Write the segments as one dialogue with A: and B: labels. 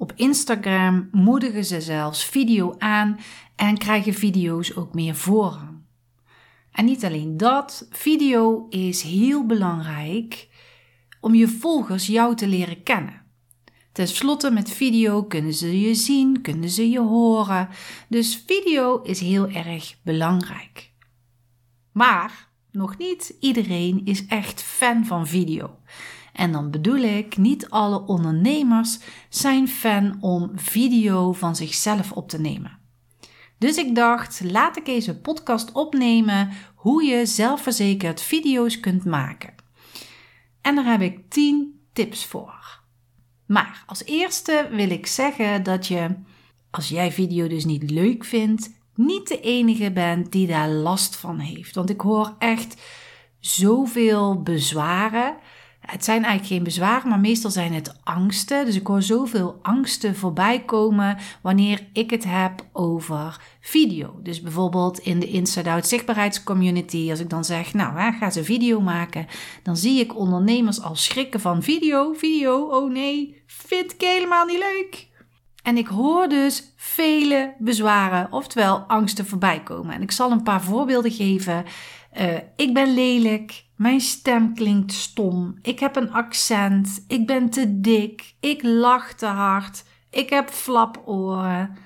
A: Op Instagram moedigen ze zelfs video aan en krijgen video's ook meer voorrang. En niet alleen dat, video is heel belangrijk om je volgers jou te leren kennen. Ten slotte met video kunnen ze je zien, kunnen ze je horen. Dus video is heel erg belangrijk. Maar nog niet iedereen is echt fan van video. En dan bedoel ik, niet alle ondernemers zijn fan om video van zichzelf op te nemen. Dus ik dacht, laat ik een podcast opnemen hoe je zelfverzekerd video's kunt maken. En daar heb ik 10 tips voor. Maar als eerste wil ik zeggen dat je, als jij video dus niet leuk vindt, niet de enige bent die daar last van heeft. Want ik hoor echt zoveel bezwaren het zijn eigenlijk geen bezwaren, maar meestal zijn het angsten. Dus ik hoor zoveel angsten voorbij komen wanneer ik het heb over video. Dus bijvoorbeeld in de Inside Out zichtbaarheidscommunity, als ik dan zeg, nou, hè, ga ze video maken, dan zie ik ondernemers al schrikken van video, video, oh nee, vind ik helemaal niet leuk. En ik hoor dus vele bezwaren, oftewel angsten voorbij komen. En ik zal een paar voorbeelden geven. Uh, ik ben lelijk. Mijn stem klinkt stom. Ik heb een accent. Ik ben te dik. Ik lach te hard. Ik heb flaporen.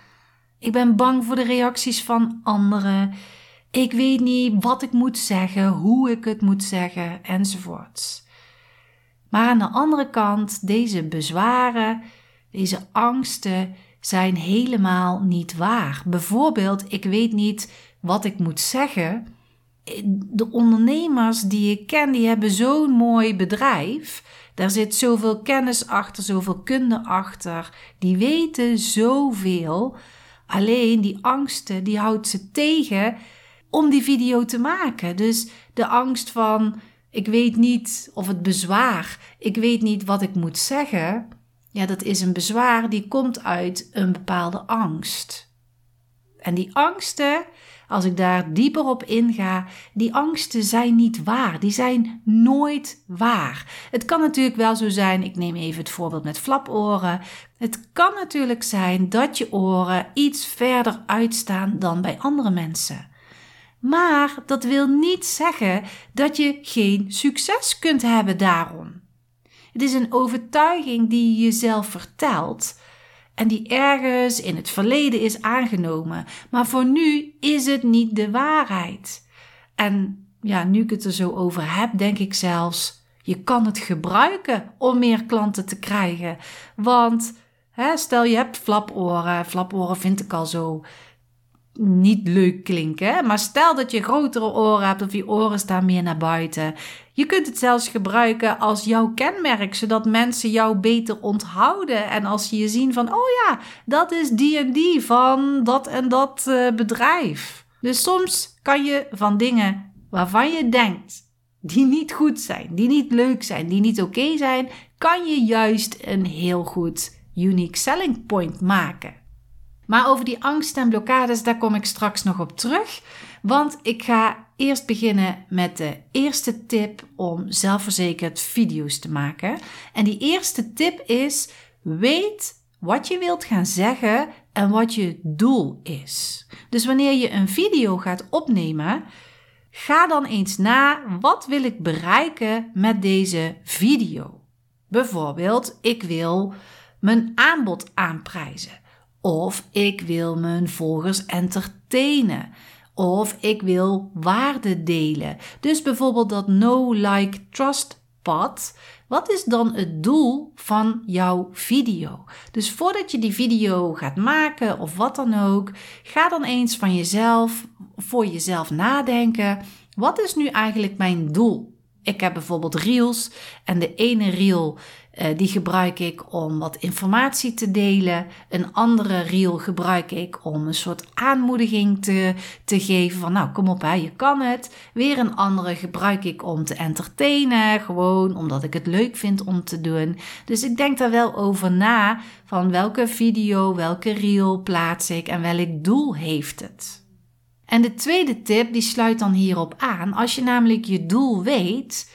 A: Ik ben bang voor de reacties van anderen. Ik weet niet wat ik moet zeggen, hoe ik het moet zeggen, enzovoorts. Maar aan de andere kant, deze bezwaren, deze angsten zijn helemaal niet waar. Bijvoorbeeld, ik weet niet wat ik moet zeggen de ondernemers die ik ken, die hebben zo'n mooi bedrijf. Daar zit zoveel kennis achter, zoveel kunde achter. Die weten zoveel. Alleen die angsten, die houdt ze tegen om die video te maken. Dus de angst van, ik weet niet, of het bezwaar, ik weet niet wat ik moet zeggen. Ja, dat is een bezwaar die komt uit een bepaalde angst. En die angsten, als ik daar dieper op inga, die angsten zijn niet waar. Die zijn nooit waar. Het kan natuurlijk wel zo zijn, ik neem even het voorbeeld met flaporen. Het kan natuurlijk zijn dat je oren iets verder uitstaan dan bij andere mensen. Maar dat wil niet zeggen dat je geen succes kunt hebben daarom. Het is een overtuiging die je jezelf vertelt en die ergens in het verleden is aangenomen. Maar voor nu is het niet de waarheid. En ja, nu ik het er zo over heb, denk ik zelfs, je kan het gebruiken om meer klanten te krijgen. Want hè, stel je hebt flaporen, flaporen vind ik al zo niet leuk klinken. Maar stel dat je grotere oren hebt of je oren staan meer naar buiten. Je kunt het zelfs gebruiken als jouw kenmerk, zodat mensen jou beter onthouden. En als ze je zien van, oh ja, dat is die en die van dat en dat uh, bedrijf. Dus soms kan je van dingen waarvan je denkt die niet goed zijn, die niet leuk zijn, die niet oké zijn, kan je juist een heel goed unique selling point maken. Maar over die angst en blokkades, daar kom ik straks nog op terug. Want ik ga eerst beginnen met de eerste tip om zelfverzekerd video's te maken. En die eerste tip is: weet wat je wilt gaan zeggen en wat je doel is. Dus wanneer je een video gaat opnemen, ga dan eens na wat wil ik bereiken met deze video. Bijvoorbeeld, ik wil mijn aanbod aanprijzen. Of ik wil mijn volgers entertainen. Of ik wil waarde delen. Dus bijvoorbeeld dat no like trust pad. Wat is dan het doel van jouw video? Dus voordat je die video gaat maken of wat dan ook, ga dan eens van jezelf, voor jezelf nadenken. Wat is nu eigenlijk mijn doel? Ik heb bijvoorbeeld reels en de ene reel uh, die gebruik ik om wat informatie te delen. Een andere reel gebruik ik om een soort aanmoediging te, te geven van nou kom op hè, je kan het. Weer een andere gebruik ik om te entertainen, gewoon omdat ik het leuk vind om te doen. Dus ik denk daar wel over na van welke video, welke reel plaats ik en welk doel heeft het. En de tweede tip die sluit dan hierop aan. Als je namelijk je doel weet,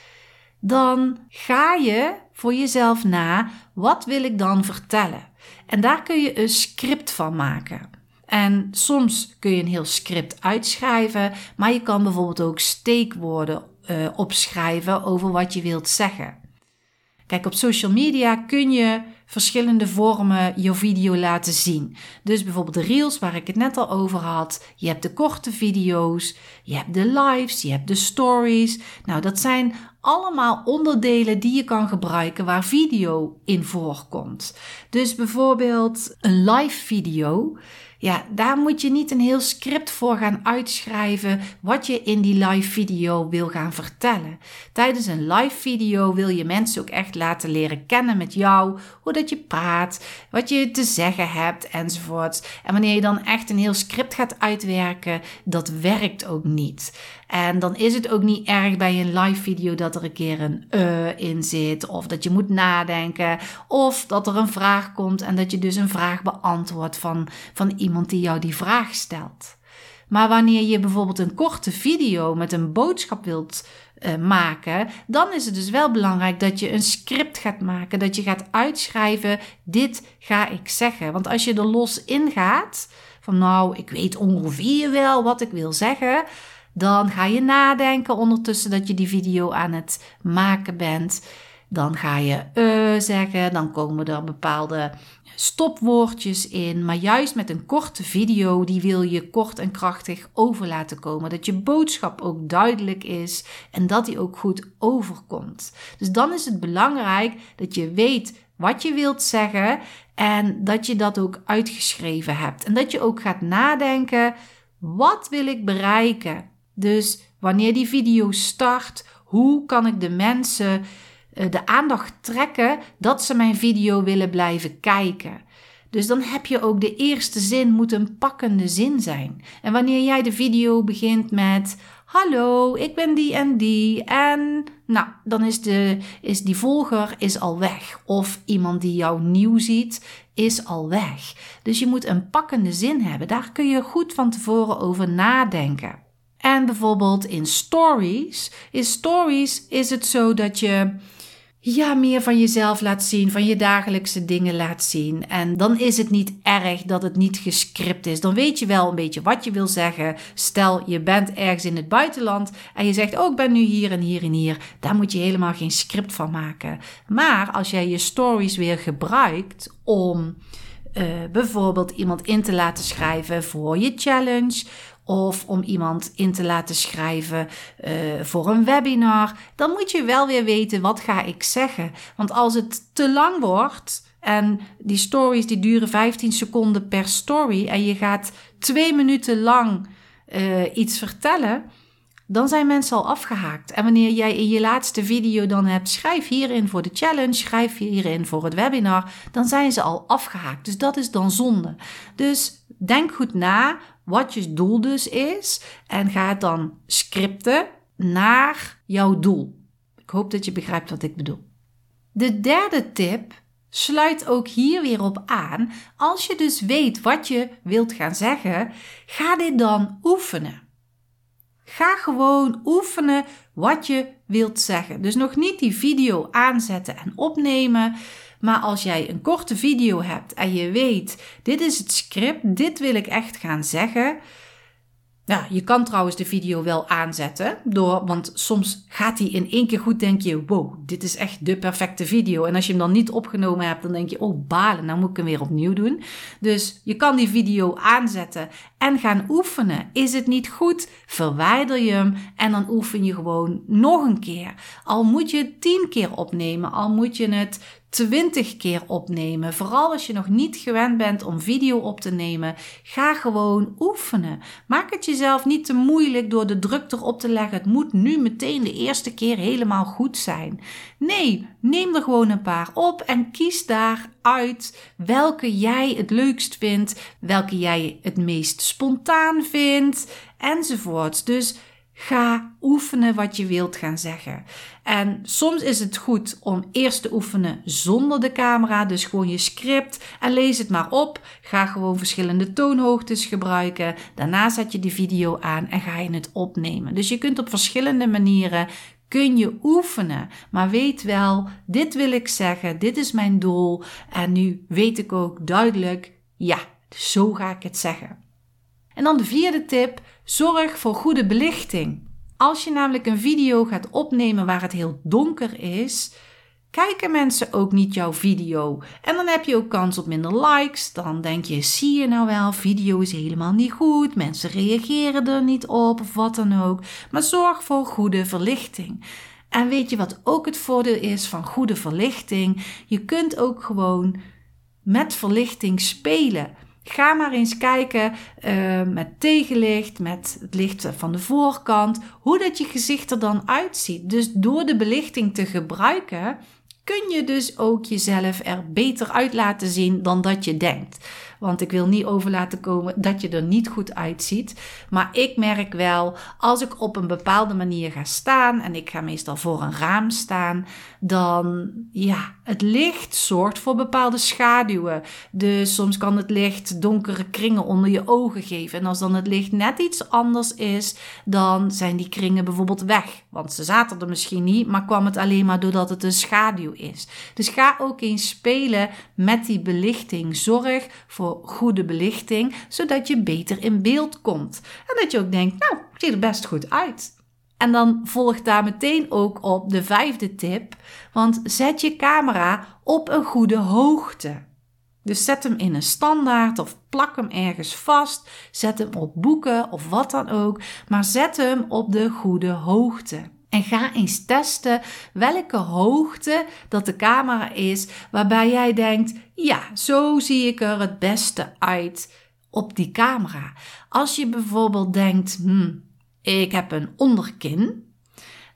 A: dan ga je voor jezelf na, wat wil ik dan vertellen? En daar kun je een script van maken. En soms kun je een heel script uitschrijven, maar je kan bijvoorbeeld ook steekwoorden uh, opschrijven over wat je wilt zeggen. Kijk, op social media kun je verschillende vormen je video laten zien. Dus bijvoorbeeld de reels waar ik het net al over had. Je hebt de korte video's, je hebt de lives, je hebt de stories. Nou, dat zijn allemaal onderdelen die je kan gebruiken waar video in voorkomt. Dus bijvoorbeeld een live video ja, daar moet je niet een heel script voor gaan uitschrijven wat je in die live video wil gaan vertellen. Tijdens een live video wil je mensen ook echt laten leren kennen met jou, hoe dat je praat, wat je te zeggen hebt enzovoort. En wanneer je dan echt een heel script gaat uitwerken, dat werkt ook niet. En dan is het ook niet erg bij een live video dat er een keer een uh in zit, of dat je moet nadenken, of dat er een vraag komt en dat je dus een vraag beantwoordt van, van iemand die jou die vraag stelt. Maar wanneer je bijvoorbeeld een korte video met een boodschap wilt uh, maken, dan is het dus wel belangrijk dat je een script gaat maken, dat je gaat uitschrijven: dit ga ik zeggen. Want als je er los in gaat, van nou, ik weet ongeveer wel wat ik wil zeggen, dan ga je nadenken ondertussen dat je die video aan het maken bent. Dan ga je uh zeggen, dan komen er bepaalde stopwoordjes in. Maar juist met een korte video, die wil je kort en krachtig over laten komen. Dat je boodschap ook duidelijk is en dat die ook goed overkomt. Dus dan is het belangrijk dat je weet wat je wilt zeggen en dat je dat ook uitgeschreven hebt. En dat je ook gaat nadenken, wat wil ik bereiken? Dus wanneer die video start, hoe kan ik de mensen eh, de aandacht trekken dat ze mijn video willen blijven kijken? Dus dan heb je ook de eerste zin moet een pakkende zin zijn. En wanneer jij de video begint met hallo, ik ben die en die en nou, dan is, de, is die volger is al weg. Of iemand die jou nieuw ziet, is al weg. Dus je moet een pakkende zin hebben. Daar kun je goed van tevoren over nadenken. En bijvoorbeeld in stories. In stories is het zo dat je ja, meer van jezelf laat zien, van je dagelijkse dingen laat zien. En dan is het niet erg dat het niet gescript is. Dan weet je wel een beetje wat je wil zeggen. Stel, je bent ergens in het buitenland en je zegt, oh, ik ben nu hier en hier en hier. Daar moet je helemaal geen script van maken. Maar als jij je stories weer gebruikt om uh, bijvoorbeeld iemand in te laten schrijven voor je challenge of om iemand in te laten schrijven uh, voor een webinar, dan moet je wel weer weten wat ga ik zeggen. Want als het te lang wordt en die stories die duren 15 seconden per story en je gaat twee minuten lang uh, iets vertellen, dan zijn mensen al afgehaakt. En wanneer jij in je laatste video dan hebt, schrijf hierin voor de challenge, schrijf hierin voor het webinar, dan zijn ze al afgehaakt. Dus dat is dan zonde. Dus denk goed na wat je doel dus is en ga het dan scripten naar jouw doel. Ik hoop dat je begrijpt wat ik bedoel. De derde tip sluit ook hier weer op aan. Als je dus weet wat je wilt gaan zeggen, ga dit dan oefenen. Ga gewoon oefenen wat je wilt zeggen. Dus nog niet die video aanzetten en opnemen. Maar als jij een korte video hebt en je weet, dit is het script, dit wil ik echt gaan zeggen, Ja, je kan trouwens de video wel aanzetten, door, want soms gaat hij in één keer goed, denk je, wow, dit is echt de perfecte video. En als je hem dan niet opgenomen hebt, dan denk je, oh balen, nou moet ik hem weer opnieuw doen. Dus je kan die video aanzetten en gaan oefenen. Is het niet goed, verwijder je hem en dan oefen je gewoon nog een keer. Al moet je het tien keer opnemen, al moet je het 20 keer opnemen. Vooral als je nog niet gewend bent om video op te nemen, ga gewoon oefenen. Maak het jezelf niet te moeilijk door de druk erop te leggen. Het moet nu meteen de eerste keer helemaal goed zijn. Nee, neem er gewoon een paar op en kies daaruit welke jij het leukst vindt, welke jij het meest spontaan vindt, enzovoort. Dus Ga oefenen wat je wilt gaan zeggen. En soms is het goed om eerst te oefenen zonder de camera, dus gewoon je script en lees het maar op. Ga gewoon verschillende toonhoogtes gebruiken. Daarna zet je de video aan en ga je het opnemen. Dus je kunt op verschillende manieren kun je oefenen. Maar weet wel, dit wil ik zeggen, dit is mijn doel. En nu weet ik ook duidelijk, ja, zo ga ik het zeggen. En dan de vierde tip: zorg voor goede belichting. Als je namelijk een video gaat opnemen waar het heel donker is, kijken mensen ook niet jouw video. En dan heb je ook kans op minder likes. Dan denk je: zie je nou wel, video is helemaal niet goed. Mensen reageren er niet op of wat dan ook. Maar zorg voor goede verlichting. En weet je wat ook het voordeel is van goede verlichting? Je kunt ook gewoon met verlichting spelen. Ga maar eens kijken uh, met tegenlicht, met het licht van de voorkant, hoe dat je gezicht er dan uitziet. Dus door de belichting te gebruiken, kun je dus ook jezelf er beter uit laten zien dan dat je denkt. Want ik wil niet over laten komen dat je er niet goed uitziet. Maar ik merk wel, als ik op een bepaalde manier ga staan, en ik ga meestal voor een raam staan, dan ja, het licht zorgt voor bepaalde schaduwen. Dus soms kan het licht donkere kringen onder je ogen geven. En als dan het licht net iets anders is, dan zijn die kringen bijvoorbeeld weg. Want ze zaten er misschien niet, maar kwam het alleen maar doordat het een schaduw is. Dus ga ook eens spelen met die belichting. Zorg voor goede belichting, zodat je beter in beeld komt. En dat je ook denkt, nou, het ziet er best goed uit. En dan volgt daar meteen ook op de vijfde tip, want zet je camera op een goede hoogte. Dus zet hem in een standaard of plak hem ergens vast. Zet hem op boeken of wat dan ook. Maar zet hem op de goede hoogte. En ga eens testen welke hoogte dat de camera is waarbij jij denkt: ja, zo zie ik er het beste uit op die camera. Als je bijvoorbeeld denkt: hmm, ik heb een onderkin,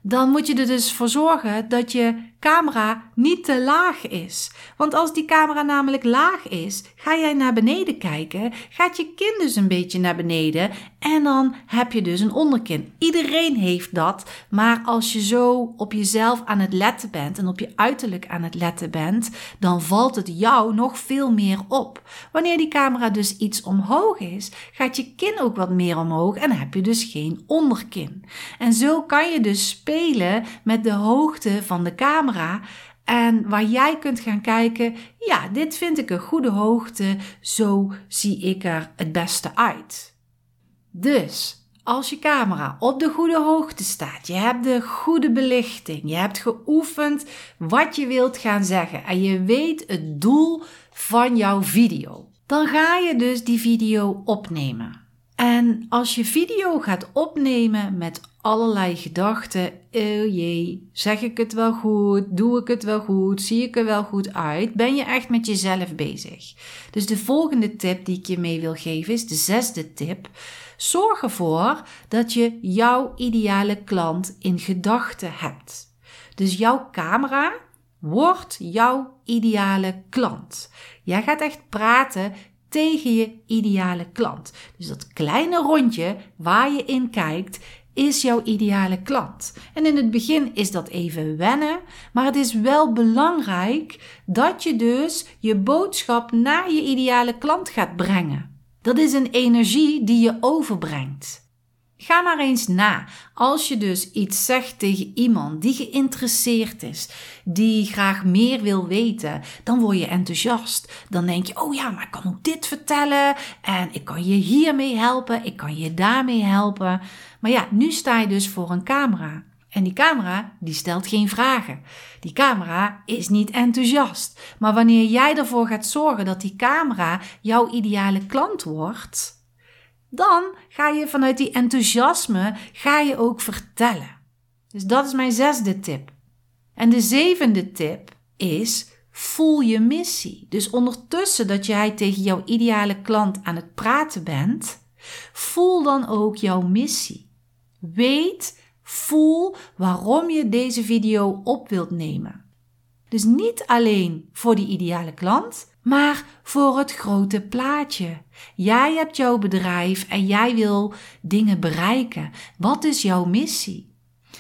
A: dan moet je er dus voor zorgen dat je camera niet te laag is. Want als die camera namelijk laag is, ga jij naar beneden kijken, gaat je kin dus een beetje naar beneden en dan heb je dus een onderkin. Iedereen heeft dat, maar als je zo op jezelf aan het letten bent en op je uiterlijk aan het letten bent, dan valt het jou nog veel meer op. Wanneer die camera dus iets omhoog is, gaat je kin ook wat meer omhoog en heb je dus geen onderkin. En zo kan je dus spelen met de hoogte van de camera en waar jij kunt gaan kijken, ja, dit vind ik een goede hoogte, zo zie ik er het beste uit. Dus als je camera op de goede hoogte staat, je hebt de goede belichting, je hebt geoefend wat je wilt gaan zeggen en je weet het doel van jouw video, dan ga je dus die video opnemen. En als je video gaat opnemen met allerlei gedachten. Oh jee, zeg ik het wel goed? Doe ik het wel goed? Zie ik er wel goed uit? Ben je echt met jezelf bezig? Dus de volgende tip die ik je mee wil geven is de zesde tip. Zorg ervoor dat je jouw ideale klant in gedachten hebt. Dus jouw camera wordt jouw ideale klant. Jij gaat echt praten tegen je ideale klant. Dus dat kleine rondje waar je in kijkt, is jouw ideale klant. En in het begin is dat even wennen, maar het is wel belangrijk dat je dus je boodschap naar je ideale klant gaat brengen. Dat is een energie die je overbrengt. Ga maar eens na. Als je dus iets zegt tegen iemand die geïnteresseerd is, die graag meer wil weten, dan word je enthousiast. Dan denk je: oh ja, maar ik kan ook dit vertellen en ik kan je hiermee helpen, ik kan je daarmee helpen. Maar ja, nu sta je dus voor een camera. En die camera, die stelt geen vragen. Die camera is niet enthousiast. Maar wanneer jij ervoor gaat zorgen dat die camera jouw ideale klant wordt, dan ga je vanuit die enthousiasme ga je ook vertellen. Dus dat is mijn zesde tip. En de zevende tip is voel je missie. Dus ondertussen dat jij tegen jouw ideale klant aan het praten bent, voel dan ook jouw missie. Weet, voel waarom je deze video op wilt nemen. Dus niet alleen voor die ideale klant, maar voor het grote plaatje. Jij hebt jouw bedrijf en jij wil dingen bereiken. Wat is jouw missie?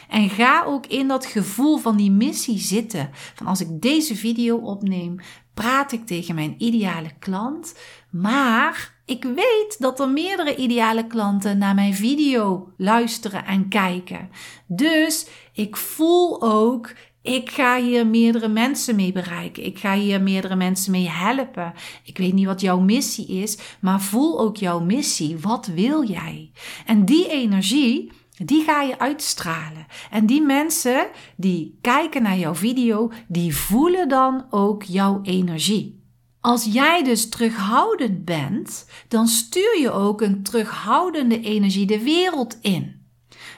A: En ga ook in dat gevoel van die missie zitten. Van als ik deze video opneem, praat ik tegen mijn ideale klant. Maar ik weet dat er meerdere ideale klanten naar mijn video luisteren en kijken. Dus ik voel ook ik ga hier meerdere mensen mee bereiken. Ik ga hier meerdere mensen mee helpen. Ik weet niet wat jouw missie is, maar voel ook jouw missie. Wat wil jij? En die energie, die ga je uitstralen. En die mensen die kijken naar jouw video, die voelen dan ook jouw energie. Als jij dus terughoudend bent, dan stuur je ook een terughoudende energie de wereld in.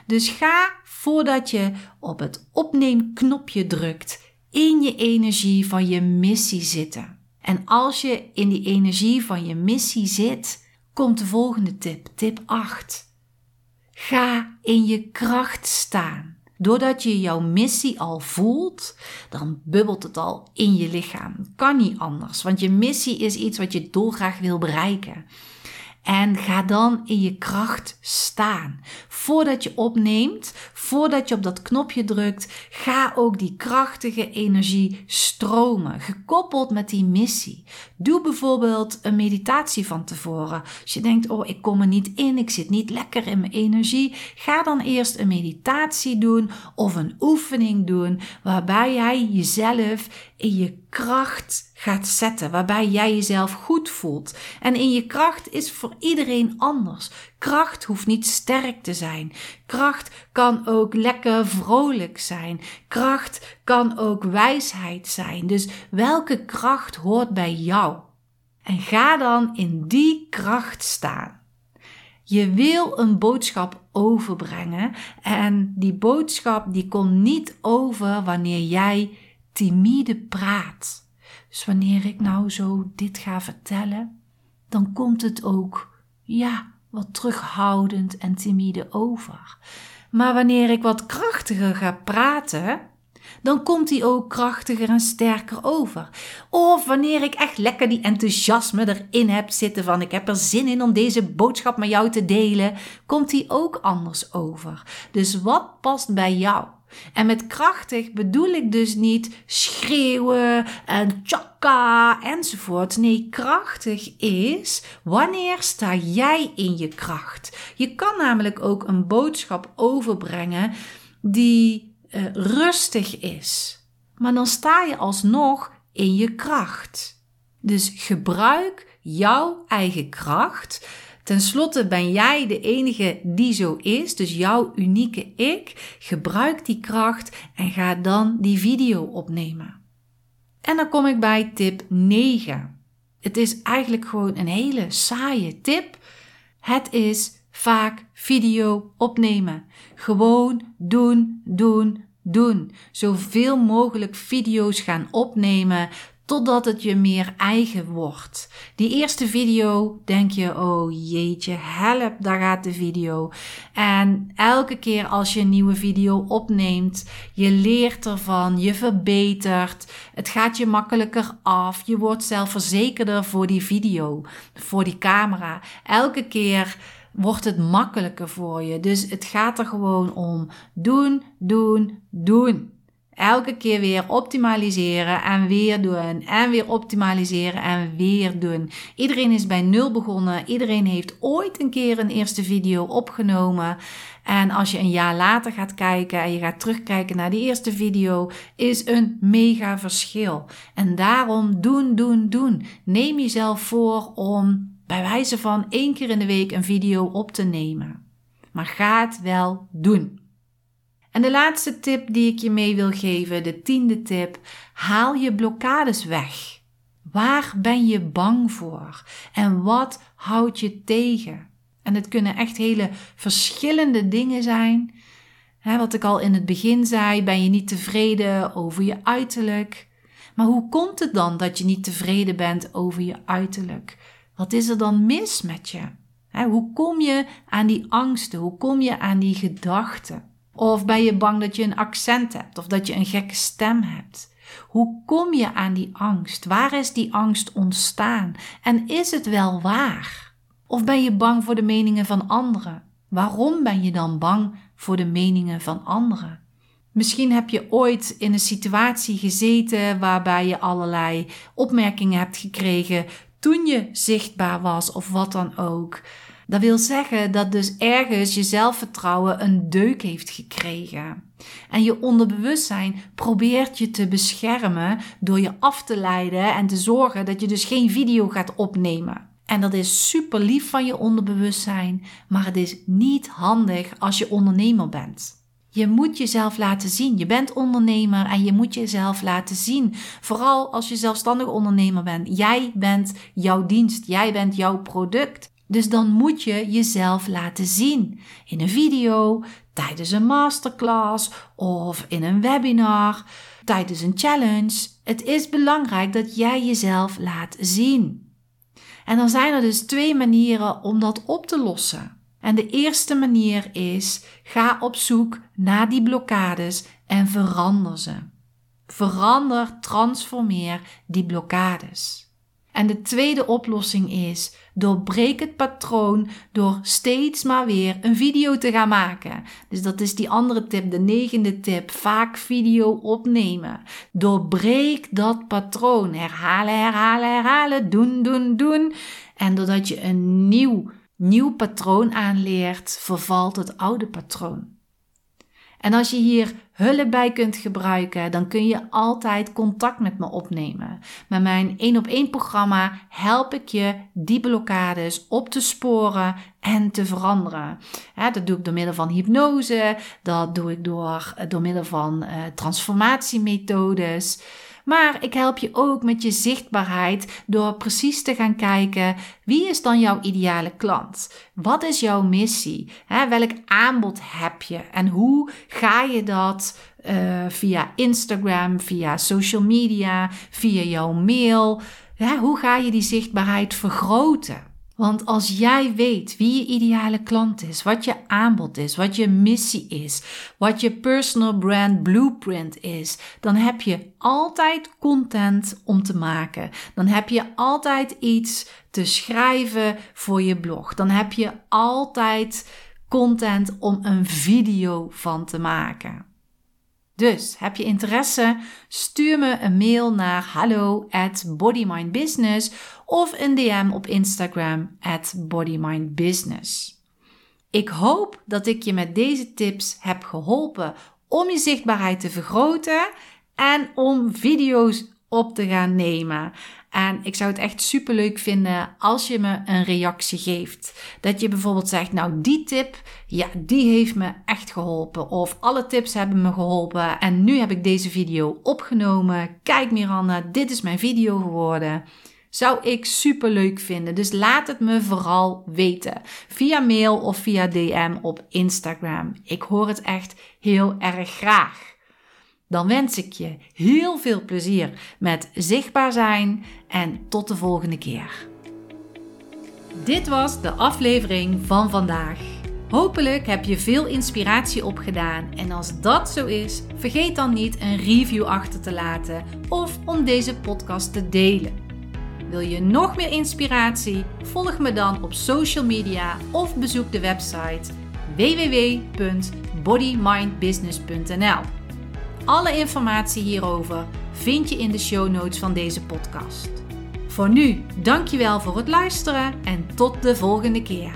A: Dus ga voordat je op het opneemknopje drukt in je energie van je missie zitten. En als je in die energie van je missie zit, komt de volgende tip, tip 8. Ga in je kracht staan. Doordat je jouw missie al voelt, dan bubbelt het al in je lichaam. Kan niet anders, want je missie is iets wat je dolgraag wil bereiken. En ga dan in je kracht staan. Voordat je opneemt, voordat je op dat knopje drukt, ga ook die krachtige energie stromen, gekoppeld met die missie. Doe bijvoorbeeld een meditatie van tevoren. Als je denkt, oh, ik kom er niet in, ik zit niet lekker in mijn energie, ga dan eerst een meditatie doen of een oefening doen waarbij jij jezelf in je kracht gaat zetten, waarbij jij jezelf goed voelt. En in je kracht is voor iedereen anders. Kracht hoeft niet sterk te zijn. Kracht kan ook lekker vrolijk zijn. Kracht kan ook wijsheid zijn. Dus welke kracht hoort bij jou? En ga dan in die kracht staan. Je wil een boodschap overbrengen en die boodschap die komt niet over wanneer jij timide praat. Dus wanneer ik nou zo dit ga vertellen, dan komt het ook, ja, wat terughoudend en timide over. Maar wanneer ik wat krachtiger ga praten, dan komt hij ook krachtiger en sterker over. Of wanneer ik echt lekker die enthousiasme erin heb zitten van ik heb er zin in om deze boodschap met jou te delen, komt hij ook anders over. Dus wat past bij jou? En met krachtig bedoel ik dus niet schreeuwen en tjaka enzovoort. Nee, krachtig is wanneer sta jij in je kracht. Je kan namelijk ook een boodschap overbrengen die uh, rustig is. Maar dan sta je alsnog in je kracht. Dus gebruik jouw eigen kracht Ten slotte ben jij de enige die zo is, dus jouw unieke ik. Gebruik die kracht en ga dan die video opnemen. En dan kom ik bij tip 9. Het is eigenlijk gewoon een hele saaie tip. Het is vaak video opnemen. Gewoon doen, doen, doen. Zoveel mogelijk video's gaan opnemen totdat het je meer eigen wordt. Die eerste video denk je, oh jeetje, help, daar gaat de video. En elke keer als je een nieuwe video opneemt, je leert ervan, je verbetert, het gaat je makkelijker af, je wordt zelfverzekerder voor die video, voor die camera. Elke keer wordt het makkelijker voor je. Dus het gaat er gewoon om doen, doen, doen. Elke keer weer optimaliseren en weer doen. En weer optimaliseren en weer doen. Iedereen is bij nul begonnen. Iedereen heeft ooit een keer een eerste video opgenomen. En als je een jaar later gaat kijken en je gaat terugkijken naar die eerste video, is een mega verschil. En daarom doen, doen, doen. Neem jezelf voor om bij wijze van één keer in de week een video op te nemen. Maar ga het wel doen. En de laatste tip die ik je mee wil geven, de tiende tip, haal je blokkades weg. Waar ben je bang voor? En wat houdt je tegen? En het kunnen echt hele verschillende dingen zijn. wat ik al in het begin zei, ben je niet tevreden over je uiterlijk. Maar hoe komt het dan dat je niet tevreden bent over je uiterlijk? Wat is er dan mis met je? hoe kom je aan die angsten? Hoe kom je aan die gedachten? Of ben je bang dat je een accent hebt of dat je een gekke stem hebt? Hoe kom je aan die angst? Waar is die angst ontstaan? En is het wel waar? Of ben je bang voor de meningen van anderen? Waarom ben je dan bang voor de meningen van anderen? Misschien heb je ooit in een situatie gezeten waarbij je allerlei opmerkingen hebt gekregen toen je zichtbaar was of wat dan ook. Dat wil zeggen dat dus ergens je zelfvertrouwen een deuk heeft gekregen. En je onderbewustzijn probeert je te beschermen door je af te leiden en te zorgen dat je dus geen video gaat opnemen. En dat is super lief van je onderbewustzijn, maar het is niet handig als je ondernemer bent. Je moet jezelf laten zien. Je bent ondernemer en je moet jezelf laten zien. Vooral als je zelfstandig ondernemer bent. Jij bent jouw dienst. Jij bent jouw product. Dus dan moet je jezelf laten zien. In een video, tijdens een masterclass of in een webinar, tijdens een challenge. Het is belangrijk dat jij jezelf laat zien. En dan zijn er dus twee manieren om dat op te lossen. En de eerste manier is: ga op zoek naar die blokkades en verander ze. Verander, transformeer die blokkades. En de tweede oplossing is: doorbreek het patroon door steeds maar weer een video te gaan maken. Dus dat is die andere tip, de negende tip: vaak video opnemen. Doorbreek dat patroon. Herhalen, herhalen, herhalen. Doen, doen, doen. En doordat je een nieuw nieuw patroon aanleert, vervalt het oude patroon. En als je hier hulp bij kunt gebruiken, dan kun je altijd contact met me opnemen. Met mijn 1 op 1 programma help ik je die blokkades op te sporen en te veranderen. dat doe ik door middel van hypnose, dat doe ik door, door middel van uh, transformatiemethodes. Maar ik help je ook met je zichtbaarheid door precies te gaan kijken wie is dan jouw ideale klant? Wat is jouw missie? welk aanbod heb je? En hoe ga je dat uh, via Instagram, via social media, via jouw mail? hoe ga je die zichtbaarheid vergroten? Want als jij weet wie je ideale klant is, wat je aanbod is, wat je missie is, wat je personal brand blueprint is, dan heb je altijd content om te maken. Dan heb je altijd iets te schrijven voor je blog. Dan heb je altijd content om een video van te maken. Dus heb je interesse? Stuur me een mail naar hallo bodymindbusiness of een DM op Instagram at bodymindbusiness. Ik hoop dat ik je met deze tips heb geholpen om je zichtbaarheid te vergroten en om video's op te gaan nemen. En ik zou het echt super leuk vinden als je me een reactie geeft. Dat je bijvoorbeeld zegt, nou die tip, ja, die heeft me echt geholpen. Of alle tips hebben me geholpen en nu heb ik deze video opgenomen. Kijk Miranda, dit is mijn video geworden. Zou ik super leuk vinden. Dus laat het me vooral weten. Via mail of via DM op Instagram. Ik hoor het echt heel erg graag. Dan wens ik je heel veel plezier met zichtbaar zijn en tot de volgende keer. Dit was de aflevering van vandaag. Hopelijk heb je veel inspiratie opgedaan en als dat zo is, vergeet dan niet een review achter te laten of om deze podcast te delen. Wil je nog meer inspiratie? Volg me dan op social media of bezoek de website www.bodymindbusiness.nl. Alle informatie hierover vind je in de show notes van deze podcast. Voor nu, dankjewel voor het luisteren en tot de volgende keer.